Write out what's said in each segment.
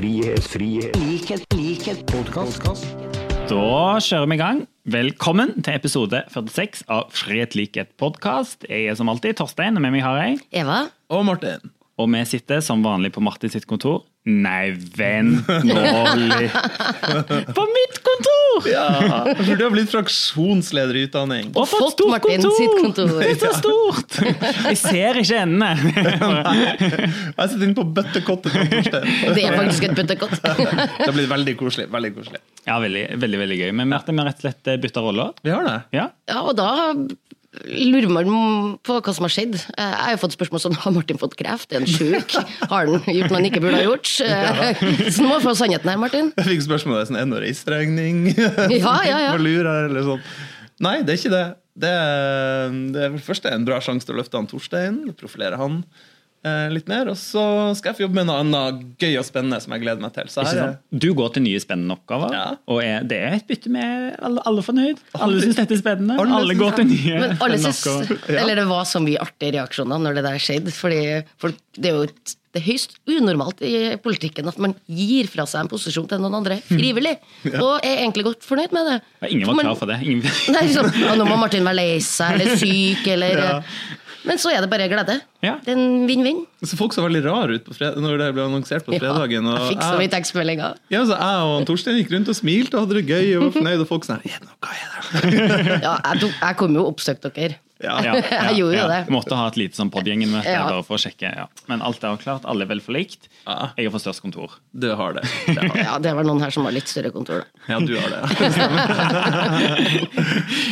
frihet, frihet, likhet, likhet, podkast. Da kjører vi i gang. Velkommen til episode 46 av Frihet likhet podkast. Jeg er som alltid Torstein, og med meg har jeg. Eva? Og Martin. Og vi sitter som vanlig på Martin sitt kontor. Nei, vent nå litt. På mitt kontor! Ja, for du har blitt fraksjonsleder i utdanning. Og Fått stort Martin kontor! sitt kontor. Det er så stort! Jeg ser ikke endene. Jeg sitter inne på bøttekottet. Det er faktisk et bøttekott. Det har blitt veldig koselig. veldig koselig. Ja, veldig, veldig, veldig gøy. Men Martin, vi har rett og slett bytta roller. Vi har det. Ja. Ja, og da lurer man på hva som har skjedd. Eh, Jeg har jo fått spørsmål sånn har Martin fått kreft, er han sjuk? Har han gjort noe han ikke burde ha gjort? Så nå må vi få sannheten her, Martin. Jeg fikk spørsmål om det er det reiseregning. Ja, ja, ja. Lurer eller sånn. Nei, det er ikke det. Det er, det er først det en bra sjanse til å løfte han Torstein, profilere han litt mer. Og så skal jeg få jobbe med noe annet gøy og spennende som jeg gleder meg til. Så her er? Du går til nye spennende oppgaver, Ja. og er, det er et bytte med alle, alle fornøyd. Alle syns dette er spennende. Alle Alle, går til nye Men alle synes, oppgaver. eller det var så mye artige reaksjoner når det der skjedde. Fordi folk, det er jo et- det er høyst unormalt i politikken at man gir fra seg en posisjon til noen andre frivillig. Og er egentlig godt fornøyd med det. Ja, Ingen var Man- klar for det. Ingen... Nei, liksom, ja, nå må Martin være lei seg eller syk eller Ja. Men så er det bare glede. Ja. Det er en vinn-vinn. Så folk så veldig rare ut på fred når det ble annonsert på fredagen. Og jeg fikk så mye tekstmeldinger. ja, så jeg og Torstein gikk rundt og smilte og hadde det gøy og var fornøyd. Og folk sånn her, «Er det noe? Hva er det? Ja, jeg, jeg kom jo og oppsøkte dere. Ja. Ja, Jeg gjorde jo det. Måtte ha et lite sånn podgjengen-møte Ja. bare for å sjekke. Ja. Men alt er avklart. Alle er vel forlikt. Ja. Jeg har fått størst kontor. Du har det. det, har det. Ja, det var noen her som har litt større kontor. da. Ja, du har det.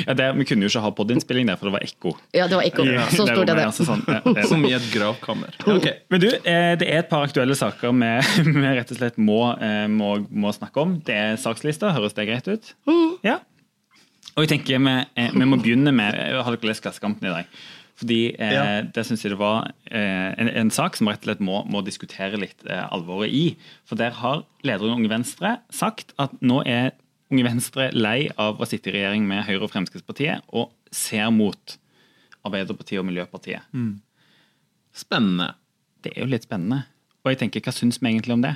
Ja, det, vi kunne jo ikke ha podinnspilling der, for det var ekko. Ja, det var ekko. Ja, Så stort er det. altså sånn, ja, det er Som i et gravkammer. Okay. Men du, eh, det er et par aktuelle saker vi, vi rett og slett må, eh, må, må snakke om. Det er sakslista. Høres det greit ut? Ja. Og jeg tenker vi, eh, vi må begynne med Jeg Har dere lest Klassekampen i dag? Fordi eh, Ja. Det syns jeg det var eh, en, en sak som rett og slett må, må diskutere litt eh, alvoret i. For der har lederen i Unge Venstre sagt at nå er Unge Venstre lei av å sitte i regjering med Høyre og Fremskrittspartiet og ser mot Arbeiderpartiet og Miljøpartiet. Spennende. Det er jo litt spennende. Og jeg tenker, hva syns vi egentlig om det?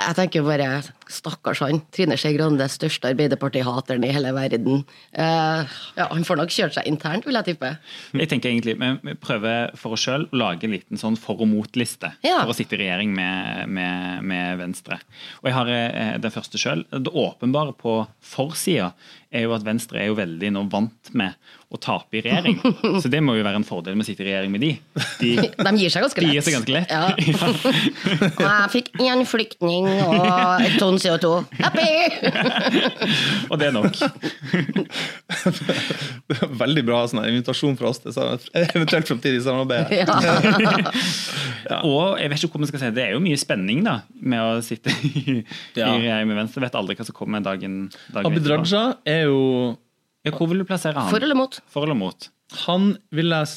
Jeg tenker bare stakkars han. Trine Skei Grande, største Arbeiderparti-hateren i hele verden. Eh, ja, han får nok kjørt seg internt, vil jeg tippe. Jeg tenker egentlig, Vi prøver for oss sjøl å lage en liten sånn for og mot-liste Ja. for å sitte i regjering med, med, med Venstre. Og jeg har eh, den første sjøl. Det åpenbare på forsida er jo at Venstre er jo veldig nå vant med å tape i regjering. Så det må jo være en fordel med å sitte i regjering med de. De, De gir seg ganske de lett. gir seg ganske lett. Ja. Og jeg fikk én flyktning og et tonn CO2. Happy! Og det er nok. Det er Veldig bra sånn invitasjon fra oss til eventuelt framtidig samarbeid. Ja. Og jeg vet ikke hvor vi skal si, det er jo mye spenning da, med å sitte i, Ja. i regjering med Venstre. Vet aldri hva som kommer dagen, dagen Abid. Raja er jo Ja, hvor vil du plassere han? For eller mot? For eller mot? Han vil jeg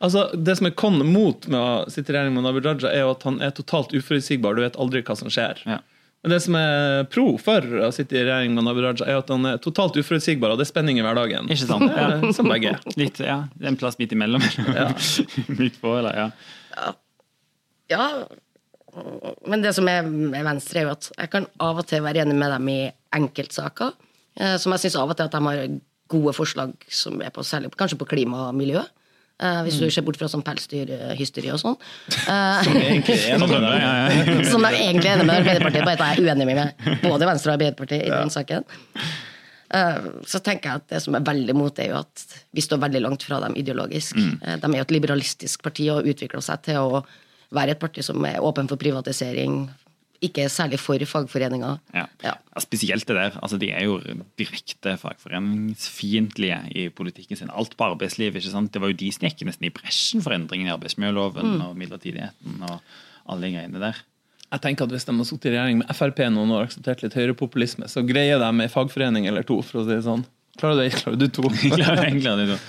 Altså, Det som er kon mot med å sitte i regjering med Abid Raja, er jo at han er totalt uforutsigbar. Du vet aldri hva som skjer. Ja. Men det som er pro for å sitte i regjering med Abid Raja, er at han er totalt uforutsigbar, og det er spenning i hverdagen. Ikke sant? Det er Ja. Som begge. Litt, ja, en plass midt imellom. midt på, eller, ja. Ja. Men det som er med Venstre, er jo at jeg kan av og til være enig med dem i enkeltsaker. Eh, Som jeg syns av og til at de har gode forslag som er på, særlig kanskje på klima og miljø. Uh, hvis du ser bort fra sånn pelsdyrhysteri og sånn. Uh, Som egentlig er enig med Ja, ja, ja. som de egentlig er enig med Arbeiderpartiet, bare at jeg er uenig med både Venstre og Arbeiderpartiet i den saken. Eh, Så tenker jeg at det som er veldig mot, er jo at vi står veldig langt fra dem ideologisk. Eh, De er jo et liberalistisk parti og utvikler seg til å være et parti som er åpen for privatisering, ikke er særlig for fagforeninger. Ja. Ja. Ja, spesielt det der. altså De er jo direkte fagforeningsfiendtlige i politikken sin. Alt på arbeidsliv. ikke sant? Det var jo de som gikk nesten i bresjen for endringen i arbeidsmiljøloven Mm. og midlertidigheten og alle de greiene der. Jeg tenker at Hvis de har sittet i regjering med Frp noen år og akseptert litt høyrepopulisme, så greier de en fagforening eller to, for å si det sånn. Klarer du det? Klarer du to?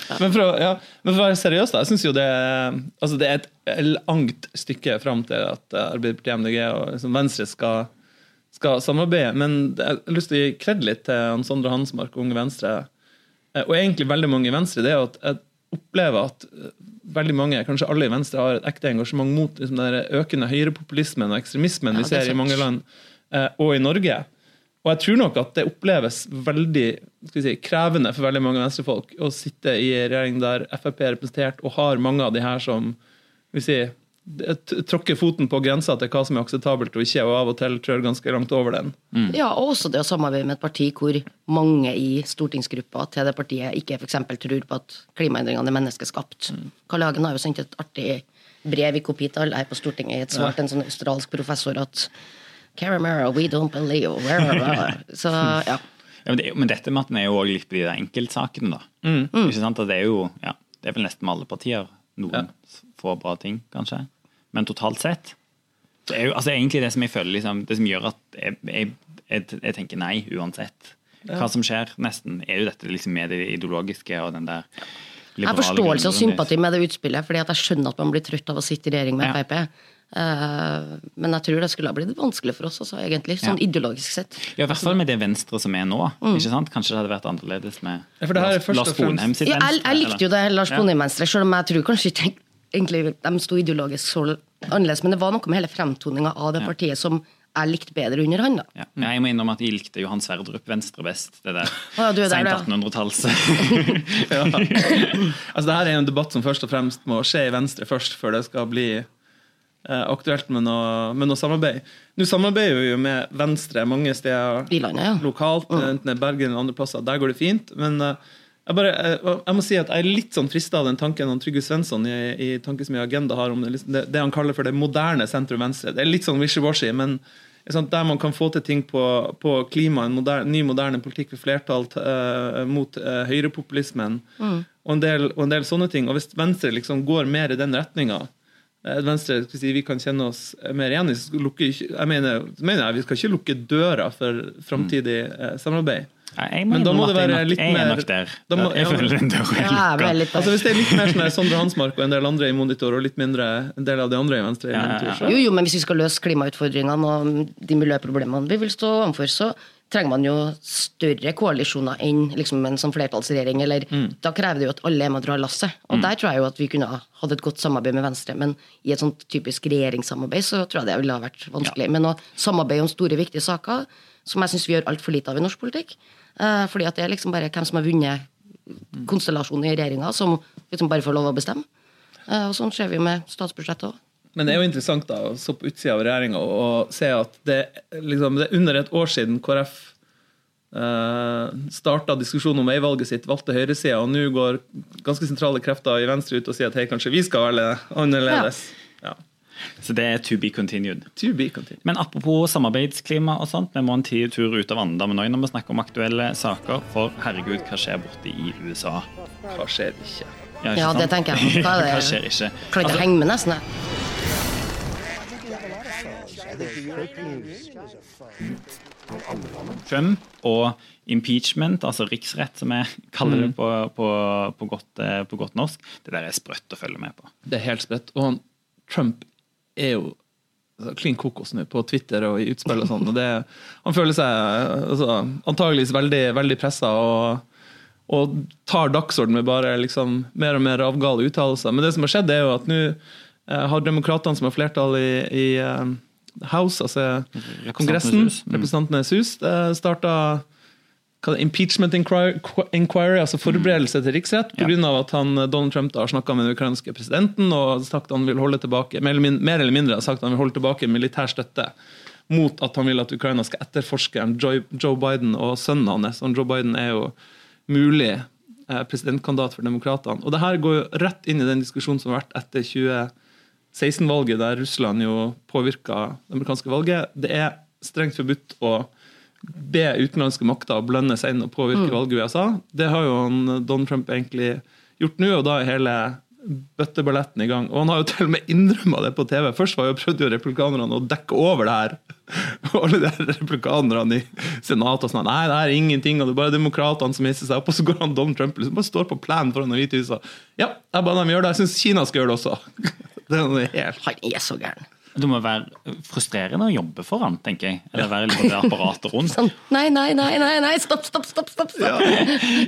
Men for, å, ja, men for å være seriøs, da. Jeg syns jo det, altså det er et langt stykke fram til at Arbeiderpartiet, MDG og liksom Venstre skal, skal samarbeide. Men jeg har lyst til å gi kred litt til han Sondre Hansmark og Unge Venstre. Eh, Og egentlig veldig mange i Venstre. Det er jo at jeg opplever at eh, veldig mange, kanskje alle i Venstre, har et ekte engasjement mot liksom, den økende høyrepopulismen og ekstremismen Ja, vi er ser i mange land, eh, og i Norge. Og jeg tror nok at det oppleves veldig skal si, krevende for veldig mange venstrefolk å sitte i en regjering der Frp er representert, og har mange av de her som vil si, tråkker foten på grensa til hva som er akseptabelt og ikke, og av og til trør ganske langt over den. Ja, og også det å samarbeide med et parti hvor mange i stortingsgruppa til det partiet ikke f.eks. tror på at klimaendringene er menneskeskapt. Karl Hagen har jo sendt et artig brev i kopi til alle her på Stortinget i et svar til en sånn australsk professor at Caramera, we don't believe Så ja. Ja, men, det, men dette med at en er jo også litt i de enkeltsakene, da. Ikke sant? Det er jo ja, det er vel nesten med alle partier noen få bra ting, kanskje. Men totalt sett det er jo altså egentlig det som jeg føler liksom, det som gjør at jeg, jeg, jeg, jeg tenker nei uansett. Hva som skjer, nesten, er jo dette liksom med det ideologiske og den der Jeg har forståelse og sympati med det utspillet, fordi at jeg skjønner at man blir trøtt av å sitte i regjering med Ja. Frp. Eh, men jeg tror det skulle ha blitt vanskelig for oss, også, egentlig, sånn Ja. ideologisk sett. Ja, I hvert fall med det Venstre som er nå. ikke sant? Kanskje det hadde vært annerledes med Ja, for det her er Lars- først og Lars Sponheim sitt Ja, jeg, Venstre, jeg likte jo det Lars Ja. Sponheim Venstre, selv om jeg tror kanskje ikke egentlig de sto ideologisk så annerledes. Men det var noe med hele fremtoninga av det partiet som jeg likte bedre under han. da. Ja. Ja, jeg må innrømme at jeg likte Johan Sverdrup Venstre best. Det der ja, du er der, sent 1800-talls. Ja. altså, det her er en debatt som først og fremst må skje i Venstre først, før det skal bli aktuelt med noe, med noe samarbeid. Nå samarbeider vi jo med Venstre mange steder I landet, ja. lokalt, enten det er Bergen eller andre plasser. Der går det fint. Men eh, jeg, bare, jeg, jeg må si at jeg er litt sånn frista av den tanken han Trygve Svensson i, i Tankesmia Agenda har om det, liksom det, det han kaller for det moderne sentrum-venstre. Det er litt sånn wishy-washy, men sånn, der man kan få til ting på, på klima, en moderne, ny moderne politikk for flertall eh, mot uh, høyrepopulismen og, en del, og en del sånne ting. Og hvis Venstre liksom går mer i den retninga, eh, Venstre skal vi si, vi kan kjenne oss mer igjen i, jeg mener, mener jeg, vi skal ikke lukke døra for framtidig eh, samarbeid. Nei, jeg Men da må det være litt er mer- nok der. må- jeg føler den døra er lukka. Altså Hvis det er litt mer sånn Sondre Hansmark og en del andre i Monitor, og litt mindre en del av de andre i Venstre i Ja, ja, Monitor, ja. så Jo, jo, men hvis vi skal løse klimautfordringene og de miljøproblemene vi vil stå overfor, så trenger man jo større koalisjoner enn liksom en sånn flertallsregjering. Eller, Da krever det jo at alle er med og drar lasset. Og der tror jeg jo at vi kunne ha hatt et godt samarbeid med Venstre. Men i et sånt typisk regjeringssamarbeid så tror jeg det ville ha vært vanskelig. Men å samarbeide om store, viktige saker, som jeg syns vi gjør altfor lite av i norsk politikk, eh, fordi at det er liksom bare hvem som har vunnet konstellasjonen i regjeringa, som liksom bare får lov å bestemme. Eh, og sånn ser vi jo med statsbudsjettet òg. Men det er jo interessant da, å stå på utsida av regjeringa og, og se at det, liksom, det er under et år siden KrF uh, starta diskusjonen om veivalget sitt, valgte høyresida, og nå går ganske sentrale krefter i Venstre ut og sier at hei, kanskje vi skal være annerledes. Ja. Så det er to be continued. To be continued. Men apropos samarbeidsklima og sånt, vi må en tid tur ut av Andammen òg når vi snakker om aktuelle saker. For herregud, hva skjer borte i USA? Hva skjer ikke? ikke Ja, det tenker jeg. Hva er det? Hva skjer ikke? Kan ikke altså, henge med, nesten. jeg. Trump og impeachment, altså riksrett, som jeg kaller det på, på, på, godt, eh, på godt norsk, det der er sprøtt å følge med på. Det er helt sprøtt. Og han, Trump er jo altså, klin kokos nå på Twitter og i utspill og sånn. Han føler seg altså, antageligvis veldig, veldig pressa og, og tar dagsorden med bare liksom, mer og mer avgale uttalelser. Men det som har skjedd, er jo at nå eh, har demokratene som har flertall i, i eh, House, altså Kongressen. Mm. Representantenes hus, eh, starta impeachment inquiry, altså forberedelse til riksrett, Ja. pga. at han, eh, Donald Trump har snakka med den ukrainske presidenten og sagt han vil holde tilbake, mer eller, mindre har sagt han vil holde tilbake militær støtte mot at han vil at Ukraina skal etterforske Joe, Biden og sønnen hans. Og Joe Biden er jo mulig eh, presidentkandidat for demokratene. Og det her går jo rett inn i den diskusjonen som har vært etter 2016-valget, der Russland jo påvirka det amerikanske valget. Det er strengt forbudt å be utenlandske makter blande seg inn og påvirke valget i USA. Det har jo han, Donald Trump egentlig gjort nå, og da er hele bøtteballetten i gang. Og han har jo til og med innrømma det på TV. Først var jo prøvde jo republikanerne å dekke over det her. Og alle de her republikanerne i senatet og sånn Nei, det er ingenting, og det er bare demokratene som hisser seg opp. Og så går han Donald Trump liksom bare står på plenen foran Det hvite huset. Ja, jeg ba dem gjøre det. Jeg syns Kina skal gjøre det også. Det er helt Han er så gæren. Det må være frustrerende å jobbe for han, tenker jeg. Eller være litt på det apparatet rundt. Sånn, nei, nei, nei, nei, nei, stopp, stopp, stopp! stopp, stopp.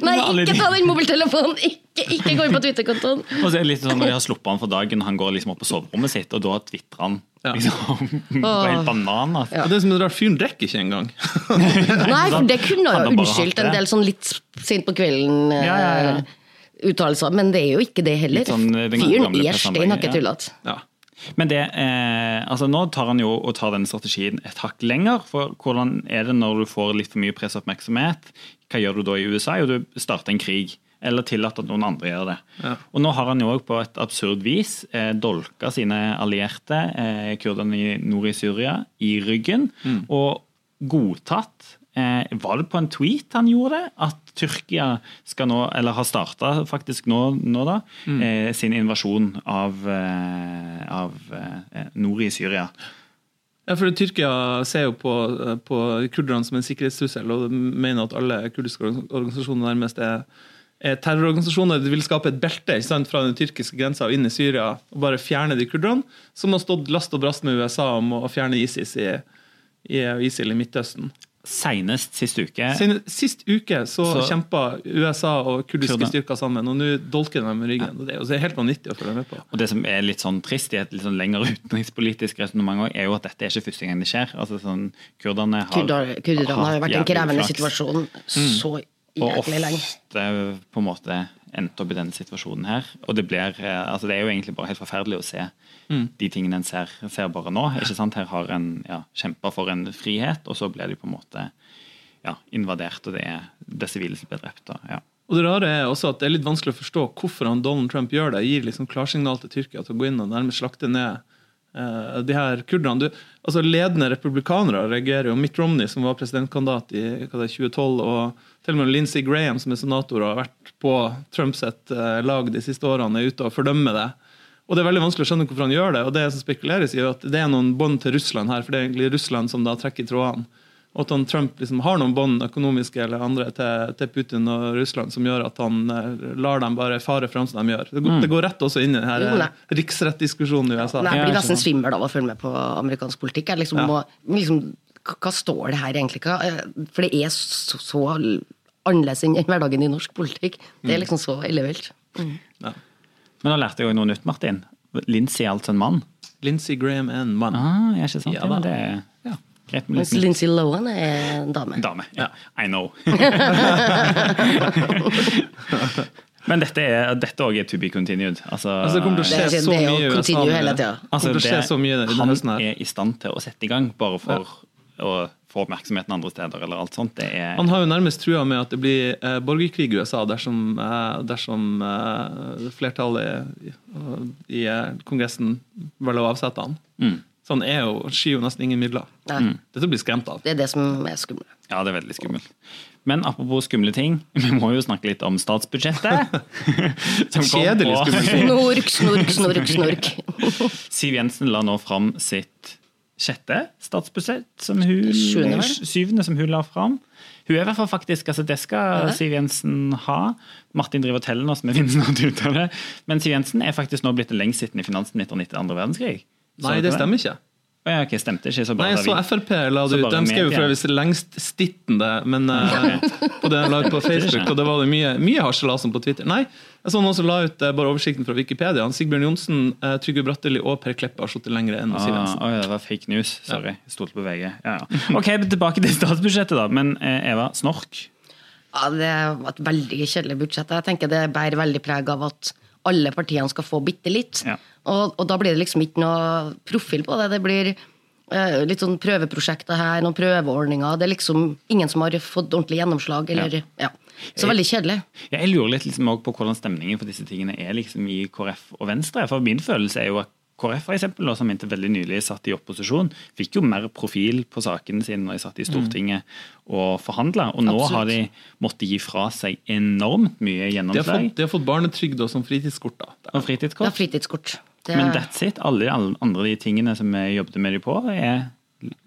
Nei, ikke ta den mobiltelefonen! Ikke, ikke gå inn på Twitter-kontoen! Og så er det litt sånn når de har sluppet han for dagen, han går liksom opp på soverommet sitt, og da tvitrer han Ja. liksom på helt banan. Altså. Og det som er rart, fyren drikker ikke engang. Nei, for det kunne jo unnskyldt en del sånn litt sent på kvelden eh, Ja, ja, ja. Uttalelser, men det er jo ikke det heller. Sånn, eh, Fyren gamle er stein hakke tullete. Ja. Men det, eh, altså nå tar han jo og tar denne strategien et hakk lenger. For hvordan er det når du får litt for mye press og oppmerksomhet? Hva gjør du da i USA? Jo, du starter en krig. Eller tillater at noen andre gjør det. Ja. Og nå har han jo også på et absurd vis eh, dolka sine allierte, eh, kurderne i nord i Syria, i ryggen. Og godtatt eh, Var det på en tweet han gjorde det? At Tyrkia skal nå, eller har starta faktisk nå, nå da, eh, sin invasjon av, eh, av eh, nord i Syria. Ja, for Tyrkia ser jo på, på kurderne som en sikkerhetstrussel og mener at alle kurdiske organisasjoner nærmest er, er terrororganisasjoner. De vil skape et belte sant, fra den tyrkiske grensa og inn i Syria og bare fjerne de kurderne, som har stått last og brast med USA om å fjerne ISIS i, i ISIL i Midtøsten. Senest sist uke Senest, sist uke så, Så- kjempa USA og kurdiske Kurder. styrker sammen, og nå dolker de dem i ryggen. og Det er det er helt vanvittig å følge med på. Og det som er litt sånn trist i et litt sånn lengre utenrikspolitisk resonnement er jo at dette er ikke første gang det skjer. Altså sånn, Kurderne har Kurder- Kurderne har jo vært i en krevende situasjon situasjon så Og ofte på en måte endt opp i denne situasjonen her. Og det blir, eh, altså det er jo egentlig bare helt forferdelig å se de tingene en ser, ser bare nå. ikke sant? Her har en ja, kjempa for en frihet, og så blir de på en måte ja, invadert, og det er det sivile som blir drept. Ja. Og Det rare er også at det er litt vanskelig å forstå hvorfor han Donald Trump gjør det. Gir liksom klarsignal til Tyrkia til å gå inn og nærmest slakte ned uh, de her kurderne. Du, altså Ledende republikanere reagerer jo. Mitt Romney, som var presidentkandidat i hva det er, 2012, og til og med Lindsey Graham, som er senator og har vært på Trumps eh, lag de siste årene, er ute og fordømmer det. Og Det er veldig vanskelig å skjønne hvorfor han gjør det. og Det som spekuleres i er at det er noen bånd til Russland her, for det er egentlig Russland som da trekker trådene. Og at han Trump liksom har noen bånd, økonomiske eller andre, til, til Putin og Russland som gjør at han eh, lar dem bare fare fram som de gjør. Det går, det går rett også inn i denne nei. riksrettdiskusjonen i USA. Nei, jeg blir nesten svimmel av å følge med på amerikansk politikk. Jeg liksom Ja. må, liksom, hva, står det her egentlig? Hva, eh, for det er så, så annerledes enn hverdagen i norsk politikk. Det er liksom så ellevilt. Ja. Men nå lærte jeg jo noe nytt, Martin. Lindsay er altså en mann. Lincy Graham er en mann. Ah, ja, ikke sant? Ja Ja, da. men det er ja, Mens Lincy Lindsay Lohan er en dame. dame. Ja, I know. Men dette er dette også er to be continued. Altså, Altså, det kommer til å skje Det så det mye i USA. continue det. Det kommer til å skje så mye denne han er i stand til å sette i gang, bare for å få oppmerksomheten andre steder. eller alt sånt. Det er, Han har jo nærmest trua med at det blir eh, borgerkrig i USA dersom, eh, dersom eh, flertallet i, i eh, Kongressen velger å avsette han. Mm. Så han er jo, skyr jo nesten ingen midler. Mm. Dette blir skremt av. Det er det som er skummelt. Ja, det er veldig skummelt. Men apropos skumle ting, vi må jo snakke litt om statsbudsjettet. Kjedelig ting. Snork, snork, snork, snork. Siv Jensen la nå fram sitt sjette statsbudsjett, som hun, syvende som hun la fram. Hun er i hvert fall faktisk, altså Det skal Ja. Siv Jensen ha. Martin driver og teller nå vi finner snart ut av det. Men Siv Jensen er faktisk nå blitt den lengstsittende finansministeren etter andre verdenskrig. Så Nei, det stemmer ikke. Å ja, okay, stemte ikke. Så Nei, jeg så Frp la det ut. De skrev jo for øvrig lengststittende, men eh, på det de la ut på Facebook, og det var det mye, mye harselas om på Twitter. Nei, jeg så noen som la ut eh, bare oversikten fra Wikipedia. Sigbjørn Johnsen, eh, Trygve Bratteli og Per Kleppe har sittet lenger enn Siv Ah, oh, ja, det var fake news. Sorry. Ja. stolte på VG. Ja, ja. Ok, tilbake til statsbudsjettet, da. Men eh, Eva, snork. Ja, det var et veldig kjedelig budsjett. Jeg tenker Det bærer veldig preg av at alle partiene skal få bitte litt. Ja. Og, og da blir det liksom ikke noe profil på det. Det blir eh, litt sånn prøveprosjekter her, noen prøveordninger. Det er liksom ingen som har fått ordentlig gjennomslag. Eller, ja. Så veldig kjedelig. Jeg, jeg lurer litt liksom på hvordan stemningen for disse tingene er liksom i KrF og Venstre. For min følelse er jo at KrF for eksempel, som inntil veldig nylig satt i opposisjon, fikk jo mer profil på sakene sine når de satt i Stortinget og forhandla. Og nå Absolutt. har de måttet gi fra seg enormt mye De har gjennomslag. fått, de har fått barnetrygd og som fritidskort. da. Og fritidskort. Ja, fritidskort. Det, Men that's it. Alle de andre de tingene som vi jobbet med de på, er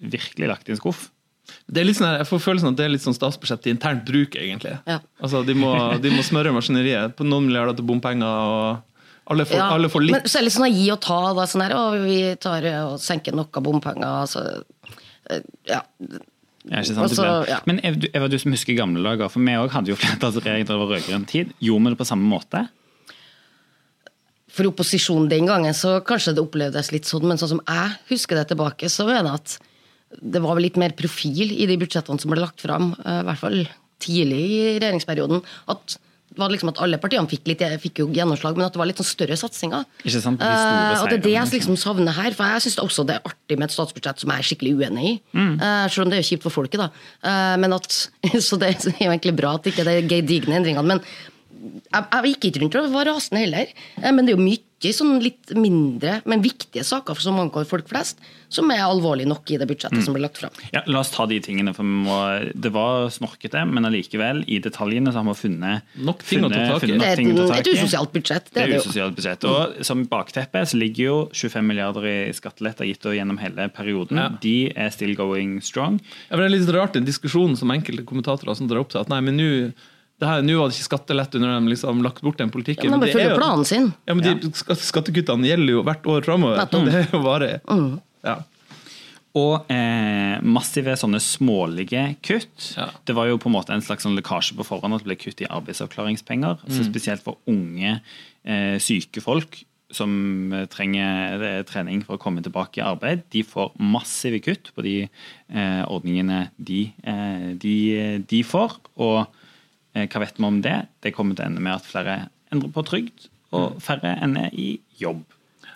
virkelig lagt i en skuff. Det er litt sånn, jeg får følelsen at det er litt sånn statsbudsjett til internt bruk, egentlig. Ja. Altså, de, må, de må smøre maskineriet på noen milliarder til bompenger og Alle får, Ja, alle får litt. Men så er det litt sånn å gi og ta. Da, sånn her, å, vi tar eh, og senker noe bompenger. Altså, eh, ja. Ja, ikke sant, Og så, det ja. Men Eva, Eva, du som husker gamle dager, for vi òg hadde jo flertallsregjering da det var rød-grønn tid. Gjorde vi det på samme måte? For opposisjonen den gangen så kanskje det opplevdes litt sånn, men sånn som jeg husker det tilbake, så mener jeg at det var litt mer profil i de budsjettene som ble lagt fram, eh, i hvert fall tidlig i regjeringsperioden. At det var liksom at alle partiene fikk, litt, fikk jo gjennomslag, men at det var litt sånn større satsinger. Ikke sant, de Eh, og det er det jeg liksom savner her. For jeg syns også det er artig med et statsbudsjett som jeg er skikkelig uenig i. Mm. Uh, selv om det er kjipt for folket, da. Uh, men at, så det er jo egentlig bra at ikke det er gedigne endringene. Men jeg, jeg gikk ikke rundt og var rasende heller. Men det er jo mye sånn litt mindre, men viktige saker som angår folk flest, som er alvorlig nok i det budsjettet som ble lagt fram. Ja, La oss ta de tingene. for vi må, Det var snorkete, men allikevel, i detaljene så har vi funnet Nok ting å ta tak i. Det er ting å ta et, et usosialt budsjett. Det Det er det jo. usosialt budsjett. Og som bakteppe så ligger jo 25 milliarder i skatteletter gitt gjennom hele perioden. Ja. De er still going strong. Ja, men det er litt rart den diskusjonen som enkelte kommentatorer som drar opp til at nei, men nå det her- nå var det ikke skattelette når de liksom lagt bort den politikken. Ja, men de det er følger jo- planen sin. Ja, men de skatte- skattekuttene gjelder jo hvert år framover. Det er jo varig. Mm. Ja. Og eh, massive sånne smålige kutt. Ja. Det var jo på en måte en slags sånn lekkasje på forhånd at det ble kutt i arbeidsavklaringspenger. Mm. Så spesielt for unge eh, syke folk som eh, trenger eh, trening for å komme tilbake i arbeid. De får massive kutt på de eh, ordningene de, eh, de, de får. Og hva vet vi om det? Det kommer til å ende med at flere endrer på trygd, og færre ender i jobb.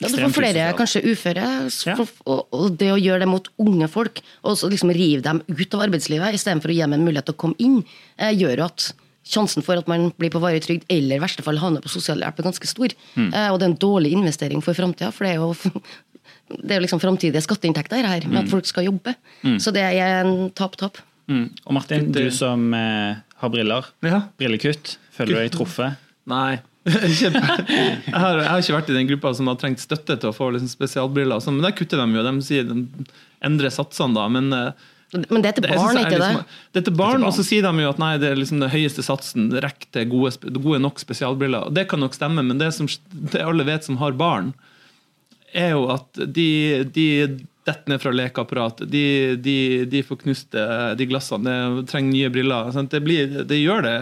Ja, du får flere kanskje uføre, Ja. for- og, og det å gjøre det mot unge folk, og så liksom rive dem ut av arbeidslivet istedenfor å gi dem en mulighet til å komme inn, eh, gjør jo at sjansen for at man blir på varig trygd eller i verste fall havner på sosialhjelp er ganske stor. Mm. Eh, og det er en dårlig investering for framtida, for det er jo det er jo liksom framtidige skatteinntekter her, med at folk skal jobbe. Så det er en tap-tap. Mm. Og Martin, du som eh, har briller. Ja. Brillekutt. Føler du deg truffet? Nei. Jeg, har, jeg har ikke vært i den gruppa som har trengt støtte til å få liksom spesialbriller. sånn, Men der kutter de jo. De sier de endrer satsene, da. Men eh, Men det er til det, barn, det er ikke det? liksom, det er til barn, barn. og så sier de jo at nei, det er liksom den høyeste satsen rekker til gode, gode nok spesialbriller. Og Det kan nok stemme, men det som det alle vet som har barn, er jo at de, de detter ned fra lekeapparatet. De, de, de får knust eh, de glassene, de trenger nye briller. Sant? Det, blir, det gjør det.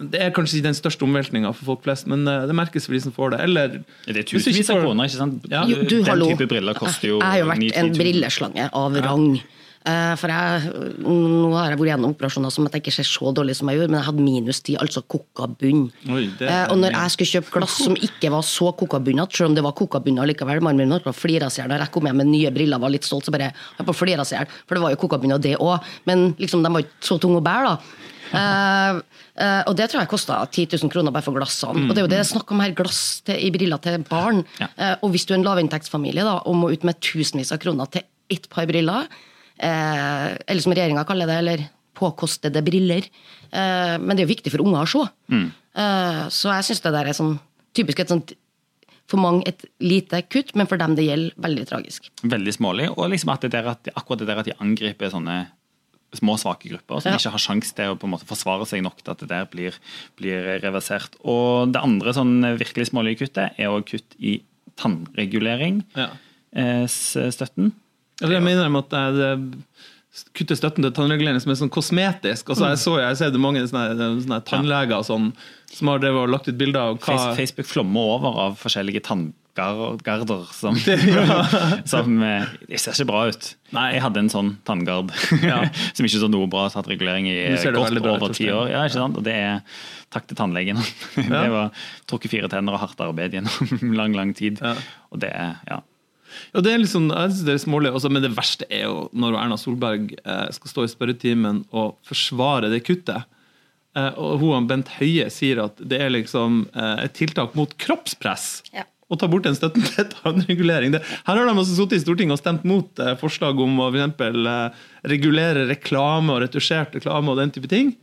Det er kanskje ikke den største omveltninga for folk flest, men eh, det merkes for de som får det. Eller Det er tusenvis av kroner. ikke sant? Ja. Jo, du, Den hallo. type briller koster jo Jeg har jo vært 9 en brilleslange av rang. Eh, For jeg, nå har jeg vært gjennom operasjoner som at jeg ikke ser så dårlig som jeg gjorde, men jeg hadde minus 10, altså. Oi, det er Eh, Og når jeg skulle kjøpe glass som ikke var så kokabunnete, selv om det var kokabunner likevel, mannen min holdt på å flire seg i hjel. Jeg kom hjem med nye briller var litt stolt, så bare jeg på å flire seg i hjel. For det var jo kokabunner, det òg. Men liksom, de var ikke så tunge å bære, da. Uh, uh, og det tror jeg kosta 10 000 kroner bare for glassene. Og det er jo det det er snakk om her, glass til, i briller til barn. Ja. Uh, og hvis du er en lavinntektsfamilie da, og må ut med tusenvis av kroner til ett par briller, eh, eller som regjeringa kaller det, eller påkostede briller eh, Men det er jo viktig for unger å se. Eh, så jeg syns det der er sånn typisk et sånt for mange et lite kutt, men for dem det gjelder, veldig tragisk. Veldig smålig. Og liksom at det der at, akkurat det der at de angriper sånne små, svake grupper som Ja. ikke har sjanse til å på en måte forsvare seg nok til at det der blir, blir reversert. Og det andre sånn virkelig smålige kuttet er også kutt i tannregulering. Ja. eh, støtten. Altså, jeg mener at det kutter støtten til tannregulering som er sånn kosmetisk. Altså, jeg, så, jeg ser det mange sånne, sånne tannleger sånn, som har lagt ut bilder av hva Facebook flommer over av forskjellige tanngarder som, som eh, Det ser ikke bra ut. Nei. Jeg hadde en sånn tanngard Ja. som ikke så noe bra tatt regulering i godt over ti år. Ja, ikke sant? Og det er takk til tannlegen. Det var trukket fire tenner og hardt arbeid gjennom lang, lang tid. Og det er, ja. Ja, det er liksom, jeg synes det er smålig, også, Men det verste er jo når Erna Solberg eh, skal stå i spørretimen og forsvare det kuttet. Eh, og hun Bent Høie sier at det er liksom eh, et tiltak mot kroppspress. Ja. Å ta bort en støtten til tannregulering. Det, her har de altså sittet i Stortinget og stemt mot eh, forslag om å for eksempel, eh, regulere reklame og retusjert reklame og den type ting.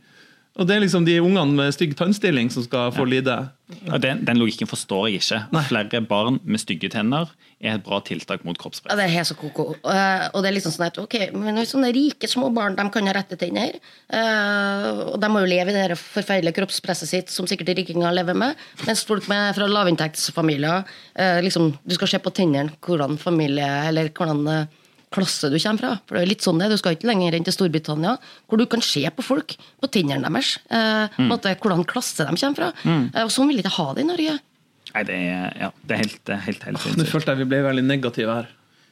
Og det er liksom de ungene med stygg tannstilling som skal få lide. Ja, den, den logikken forstår jeg ikke. Flere barn med stygge tenner er et bra tiltak mot kroppspress. Ja, det er helt så koko. Uh, og det er liksom sånn at, ok, men sånne rike små barn de kan ha rette tenner, Uh, og de må jo leve i det forferdelige kroppspresset sitt som sikkert rikinger lever med, mens folk med, fra lavinntektsfamilier uh, liksom, Du skal se på tennene hvordan familie eller hvordan klasse du kommer fra. For det er litt sånn det, Du skal ikke lenger enn til Storbritannia, hvor du kan se på folk, på tennene deres, eh, på en måte, hvordan klasse de kommer fra. Eh, og sånn vil jeg ikke ha det i Norge. Nei, det er, ja, det er helt, helt, helt Nå følte jeg vi ble veldig negative her.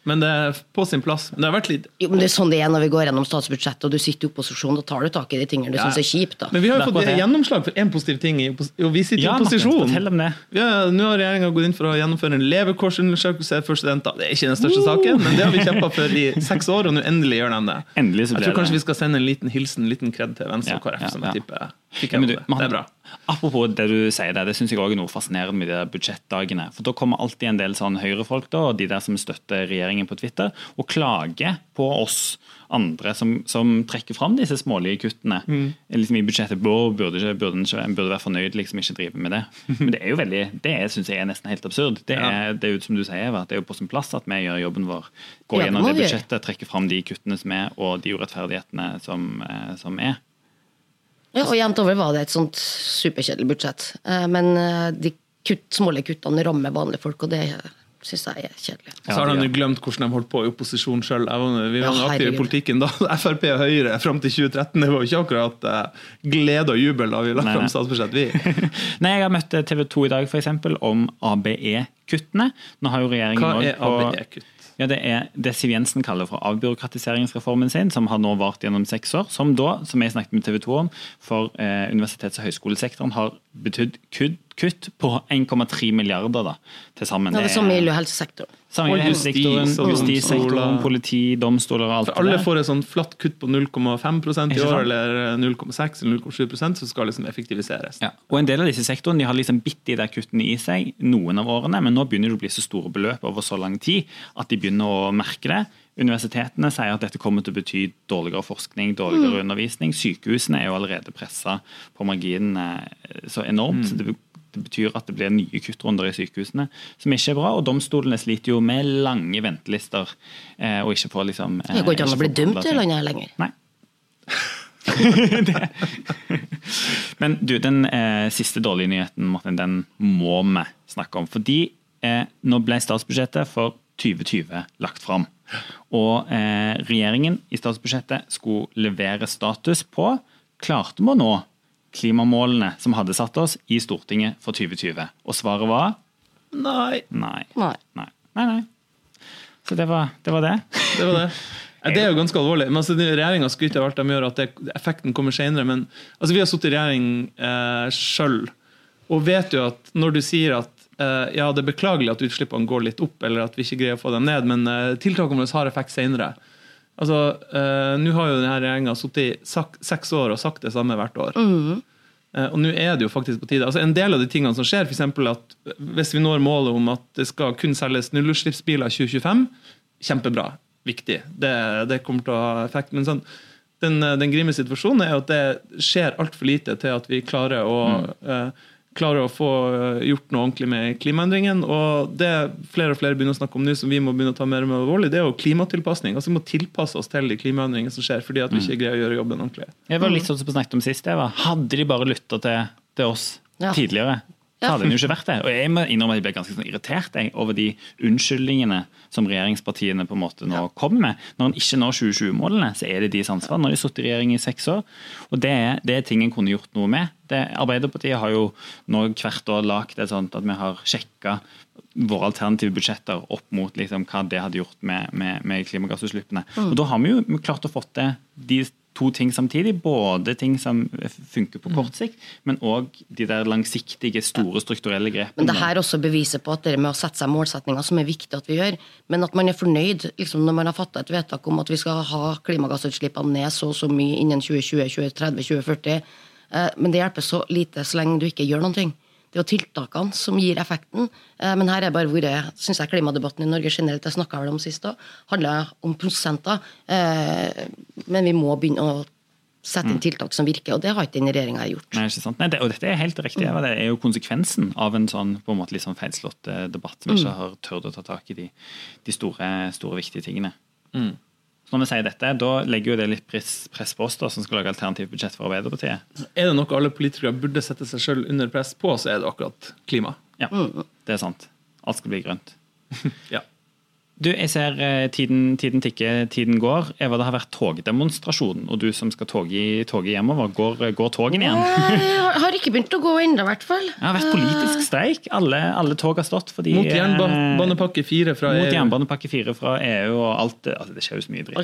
Men det er på sin plass. Men det har vært litt Jo, men det er sånn det er når vi går gjennom statsbudsjettet, og du sitter i opposisjon, da tar du tak i de tingene du Ja. syns er kjipt. da. Men vi har jo fått det. gjennomslag for én positiv ting. og vi sitter Ja, i opposisjon. Ja, nå har regjeringa gått inn for å gjennomføre en levekårsundersøkelse for studenter. Det er ikke den største saken, men det har vi kjempa for i seks år, og nå endelig gjør de det. Endelig så Jeg tror kanskje det. vi skal sende en liten hilsen, en liten kred til Venstre og KrF, ja, som ja. jeg tipper fikk du, det. Det er bra. Apropos det du sier der, det syns jeg òg er noe fascinerende med de budsjettdagene. For da kommer alltid en del sånn høyrefolk da, og de der som støtter regjeringen på Twitter, og klager på oss andre som, som trekker fram disse smålige kuttene Mm. liksom i budsjettet. Burde, burde, ikke, burde, ikke, burde være fornøyd, liksom ikke drive med det. Men det er jo veldig, det syns jeg er nesten helt absurd. Det er, det er jo som du sier, Eva, det er jo på sin plass at vi gjør jobben vår. Går gjennom det budsjettet, trekker fram de kuttene som er, og de urettferdighetene som, eh, som er. Ja, og jevnt over var det et sånt superkjedelig budsjett. Eh, Men eh, de kutt, smålige kuttene rammer vanlige folk, og det syns jeg er kjedelig. Ja, Så har de jo glemt hvordan de holdt på i opposisjon sjøl. Vi var Ja, aktive i politikken da. Frp og Høyre fram til 2013. Det var jo ikke akkurat eh, glede og jubel da vi la fram statsbudsjett, vi. Nei, Jeg har møtt TV 2 i dag eksempel, om ABE-kuttene. Nå har jo regjeringen Hva er ABE-kutt? Ja, Det er det Siv Jensen kaller for avbyråkratiseringsreformen sin, som har nå vart gjennom seks år. Som da, som jeg snakket med TV 2 om, for eh, universitets- og høyskolesektoren har betydd kutt, kutt på 1,3 milliarder da, til sammen. Ja, det er- samme gjelder jo helsesektoren. samme Og gjelder helsesektoren, justissektoren, politi, domstoler og alt For alle det der. får et sånn flatt kutt på 0,5 i år, sant? eller 0,6 eller 0,7 som skal liksom effektiviseres. Ja. Og En del av disse sektorene de har liksom bitt de der kuttene i seg noen av årene, men nå begynner det å bli så store beløp over så lang tid at de begynner å merke det. Universitetene sier at dette kommer til å bety dårligere forskning, dårligere undervisning. Sykehusene er jo allerede pressa på marginene så enormt. så det betyr at det blir nye kuttrunder i sykehusene, som ikke er bra. Og domstolene sliter jo med lange ventelister. Eh, og ikke får liksom eh, Det går ikke an å bli dømt i landet lenger. Nei. Men du, den eh, siste dårlige nyheten, Martin, den må vi snakke om. Fordi eh, nå ble statsbudsjettet for 2020 lagt fram. Og eh, regjeringen i statsbudsjettet skulle levere status på klarte vi å nå klimamålene som hadde satt oss i Stortinget for 2020. Og svaret var Nei, nei. Nei. Nei, nei. nei. Så det var det. Var det. det var det. Det er jo ganske alvorlig. Men altså, Regjeringa skryter av alt de gjør, at det, effekten kommer senere. Men altså, vi har sittet i regjering eh, sjøl og vet jo at når du sier at eh, ja, det er beklagelig at utslippene går litt opp, eller at vi ikke greier å få dem ned, men eh, tiltakene våre har effekt senere. Altså, eh, Nå har jo denne regjeringa sittet i seks år og sagt det samme hvert år. Eh, Og nå er det jo faktisk på tide. Altså En del av de tingene som skjer, f.eks. at hvis vi når målet om at det skal kun selges nullutslippsbiler i 2025, kjempebra. Viktig. Det, det kommer til å ha effekt. Men sånn, den, den grimme situasjonen er at det skjer altfor lite til at vi klarer å eh, klarer å få eh, gjort noe ordentlig med klimaendringen. Og det flere og flere begynner å snakke om nå, som vi må begynne å ta mer og mer alvorlig, det er jo klimatilpasning. Altså Vi må tilpasse oss til de klimaendringene som skjer, fordi at vi ikke greier å gjøre jobben ordentlig. Jeg var litt sånn som vi snakket om sist. Eva. Hadde de bare lytta til, til oss Ja. tidligere, Ja. hadde den jo ikke vært det. Og jeg må innrømme at jeg ble ganske sånn irritert jeg, over de unnskyldningene som regjeringspartiene på en måte nå kommer med. Når en ikke når 2020-målene, så er det deres ansvar. De har sittet i regjering i seks år. Og det er, det er ting en kunne gjort noe med. Det, Arbeiderpartiet har jo nå hvert år lagd et sånt at vi har sjekka våre alternative budsjetter opp mot liksom, hva det hadde gjort med, med, med klimagassutslippene. Og Da har vi jo klart å få til de to ting samtidig. Både ting som funker på kort sikt, men òg de der langsiktige, store strukturelle grepene. Men det her også beviser på at det med å sette seg målsetninger som er viktig at vi gjør, men at man er fornøyd liksom når man har fatta et vedtak om at vi skal ha klimagassutslippene ned så og så mye innen 2020, 2030, 2040. eh, Men det hjelper så lite så lenge du ikke gjør noen ting. Det er jo tiltakene som gir effekten. eh, Men her er bare vært, synes jeg klimadebatten i Norge generelt, jeg snakka vel om sist òg, handler om prosenter. eh, Men vi må begynne å sette inn tiltak som virker, og det har ikke denne regjeringa gjort. Nei, ikke sant? Nei, det, og dette er helt riktig. Mm. Det er jo konsekvensen av en sånn på en måte litt sånn feilslått eh, debatt som ikke har tørt å ta tak i de, de store, store, viktige tingene. Så når vi sier dette, da legger jo det litt press, press på oss da, som skal lage alternativt budsjett for Arbeiderpartiet. Er det noe alle politikere burde sette seg sjøl under press på, så er det akkurat klima. Ja, det er sant. Alt skal bli grønt. Ja. Du, jeg ser eh, tiden, tiden tikker, tiden går. Eva, det har vært togdemonstrasjon, og du som skal toge, toge hjemover, går, går togene igjen? Jeg har- har ikke begynt å gå ennå, i hvert fall. Det har vært politisk streik. Alle, alle tog har stått fordi Mot eh, jernbanepakke fire fra Mot EU. jernbanepakke fire fra EU og alt det- altså Det skjer jo så mye dritt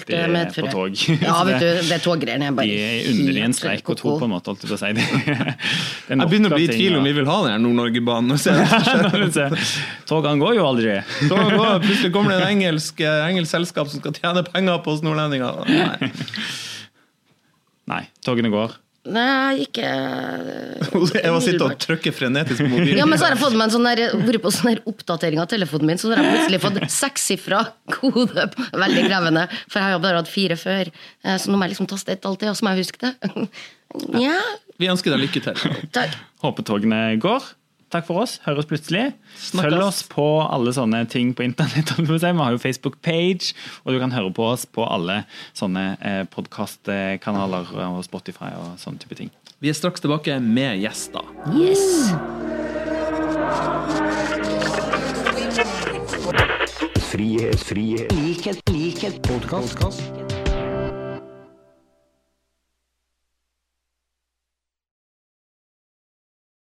på tog. Ja, vet du, det toggreiene er bare De er underlig en streik og tro, på en måte. holdt jeg på å si. Det, det er Jeg begynner å bli i tvil om vi vil ha den Nord-Norge-banen. Togene går jo aldri. Togene går- Plutselig kommer det en engelsk, engelsk selskap som skal tjene penger på oss nordlendinger. Nei. Nei, togene går. Nei, ikke Jeg var sitte og trykker frenetisk på mobilen. Ja, men så har jeg fått meg en sånn der, vært på sånn der oppdatering av telefonen min, så har jeg plutselig fått sekssifra kode. Veldig krevende, for jeg har bare hatt fire før. Eh, Så nå må jeg liksom taste ett alt det, og så må jeg huske det. Ja, Vi ønsker deg lykke til. takk. Håper togene går. Takk for oss. Høres plutselig. Snakkes. Følg oss på alle sånne ting på internett. Vi har jo Facebook-page, og du kan høre på oss på alle sånne eh, podkastkanaler og Spotify og sånne type ting. Vi er straks tilbake med gjester. Yes. Frihet, frihet, likhet, likhet, podkast.